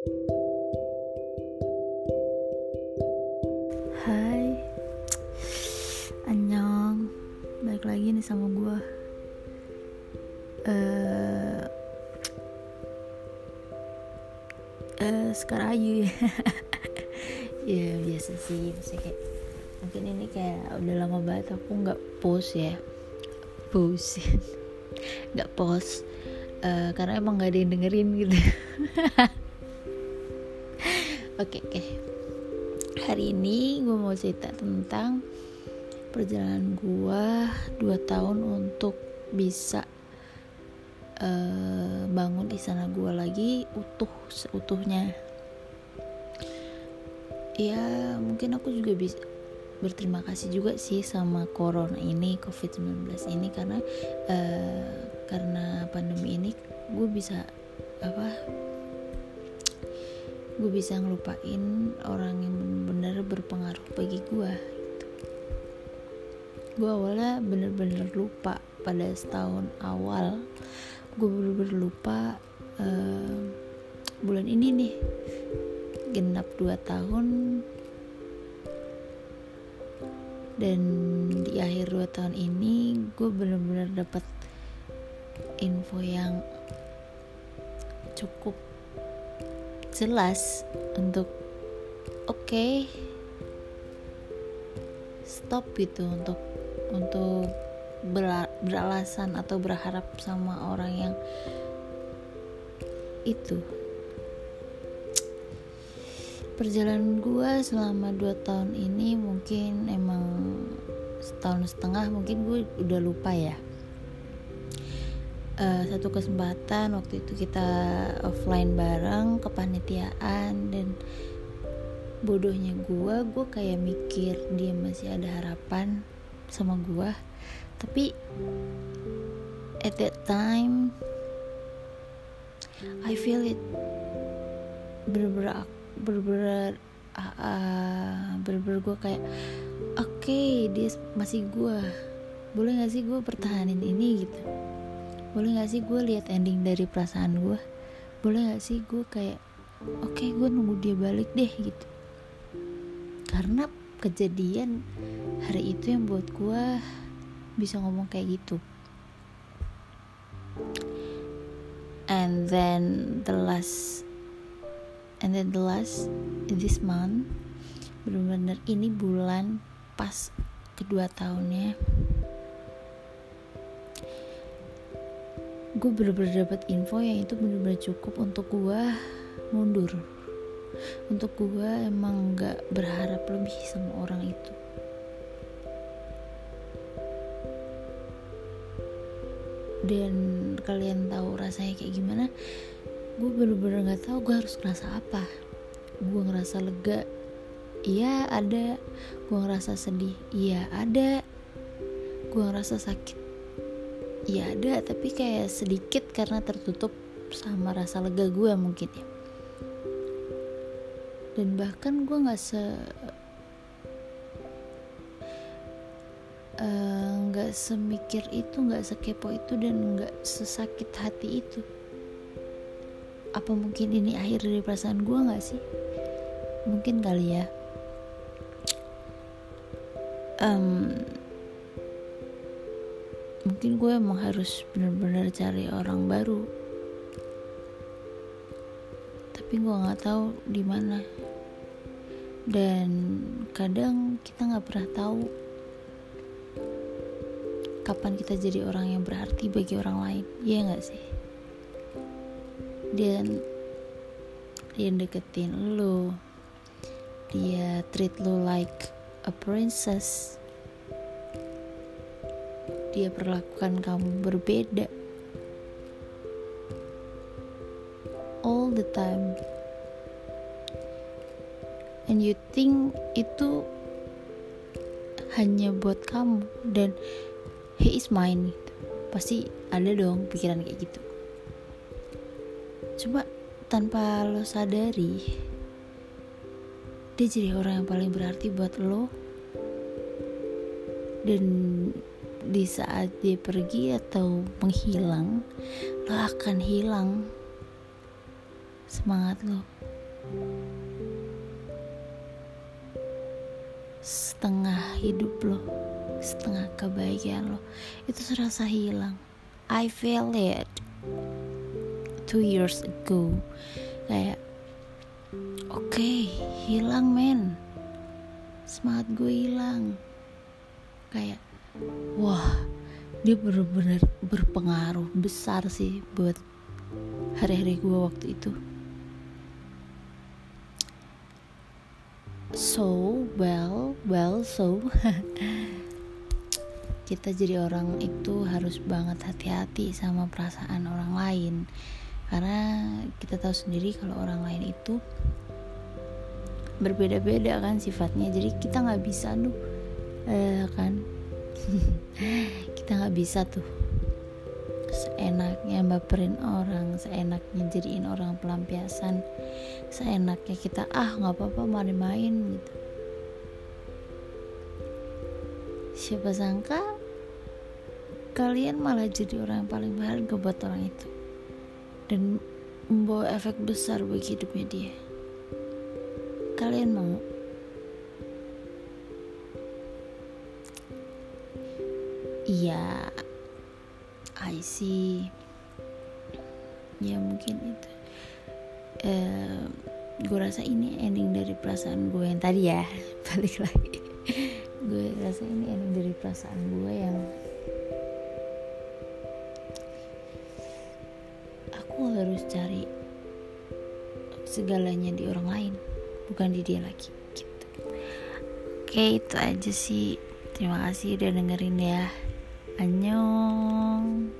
Hai. Annyeong. Balik lagi nih sama gue uh, uh, Sekarang aja. Ya Ya biasa sih. Maksudnya kayak Mungkin ini kayak udah lama banget aku gak post ya. Post. Gak post. Uh, Karena emang gak ada yang dengerin gitu Oke okay, okay. Hari ini gue mau cerita tentang Perjalanan gue 2 tahun untuk bisa uh, Bangun istana gue lagi utuh seutuhnya Ya mungkin aku juga bisa berterima kasih juga sih sama corona ini covid-19 ini karena uh, karena pandemi ini gue bisa apa gue bisa ngelupain orang yang benar-benar berpengaruh bagi gue gitu. gue awalnya bener-bener lupa pada setahun awal gue bener-bener lupa uh, bulan ini nih genap 2 tahun dan di akhir 2 tahun ini gue bener-bener dapat info yang cukup jelas untuk oke okay, stop gitu untuk untuk beralasan atau berharap sama orang yang itu. Perjalanan gue selama 2 tahun ini mungkin emang setahun setengah mungkin gue udah lupa ya uh, satu kesempatan waktu itu kita offline bareng kepanitiaan dan bodohnya gue gue kayak mikir dia masih ada harapan sama gue tapi at that time I feel it berber berber uh, berber gue kayak oke okay, dia masih gue boleh gak sih gue pertahanin ini? Gitu boleh gak sih gue lihat ending dari perasaan gue? Boleh gak sih gue kayak oke okay, gue nunggu dia balik deh gitu. Karena kejadian hari itu yang buat gue bisa ngomong kayak gitu. And then the last and then the last this month benar-benar ini bulan pas kedua tahunnya gue bener-bener dapet info yang itu bener-bener cukup untuk gue mundur. Untuk gue emang gak berharap lebih sama orang itu. Dan kalian tahu rasanya kayak gimana? Gue bener-bener gak tahu gue harus ngerasa apa. Gue ngerasa lega. Iya ada. Gue ngerasa sedih. Iya ada. Gue ngerasa sakit ya ada tapi kayak sedikit karena tertutup sama rasa lega gue mungkin ya. Dan bahkan gue nggak se eh, nggak semikir itu nggak sekepo itu dan nggak sesakit hati itu. Apa mungkin ini akhir dari perasaan gue nggak sih? Mungkin kali ya. Um, mungkin gue emang harus bener-bener cari orang baru. Tapi gue nggak tahu di mana. Dan kadang kita nggak pernah tahu kapan kita jadi orang yang berarti bagi orang lain. Ya nggak sih? Dan dia deketin lo dia treat lo like a princess dia perlakukan kamu berbeda. All the time. And you think itu hanya buat kamu dan he is mine. Gitu. pasti ada dong pikiran kayak gitu. Coba tanpa lo sadari dia jadi orang yang paling berarti buat lo. Dan di saat dia pergi atau menghilang lo akan hilang. Semangat lo. Setengah hidup lo setengah kebahagiaan lo itu serasa hilang. I feel it two years ago. Kayak oke okay, hilang men. Semangat gue hilang. Kayak wah dia benar-benar berpengaruh besar sih buat hari-hari gue waktu itu. So well well so. Kita jadi orang itu harus banget hati-hati sama perasaan orang lain. Karena kita tahu sendiri kalau orang lain itu berbeda-beda kan sifatnya. Jadi kita nggak bisa tuh eh, kan kita nggak bisa tuh seenaknya baperin orang seenaknya jadiin orang pelampiasan seenaknya kita ah nggak apa-apa mari main gitu. Siapa sangka kalian malah jadi orang yang paling berharga buat orang itu dan membawa efek besar bagi hidupnya dia. Kalian mau iya. I see. Ya mungkin itu. Uh, gue rasa ini ending dari perasaan gue yang tadi ya. Balik lagi. Gue rasa ini ending dari perasaan gue yang aku harus cari segalanya di orang lain bukan di dia lagi gitu. Oke itu aja sih. Terima kasih udah dengerin ya 안녕.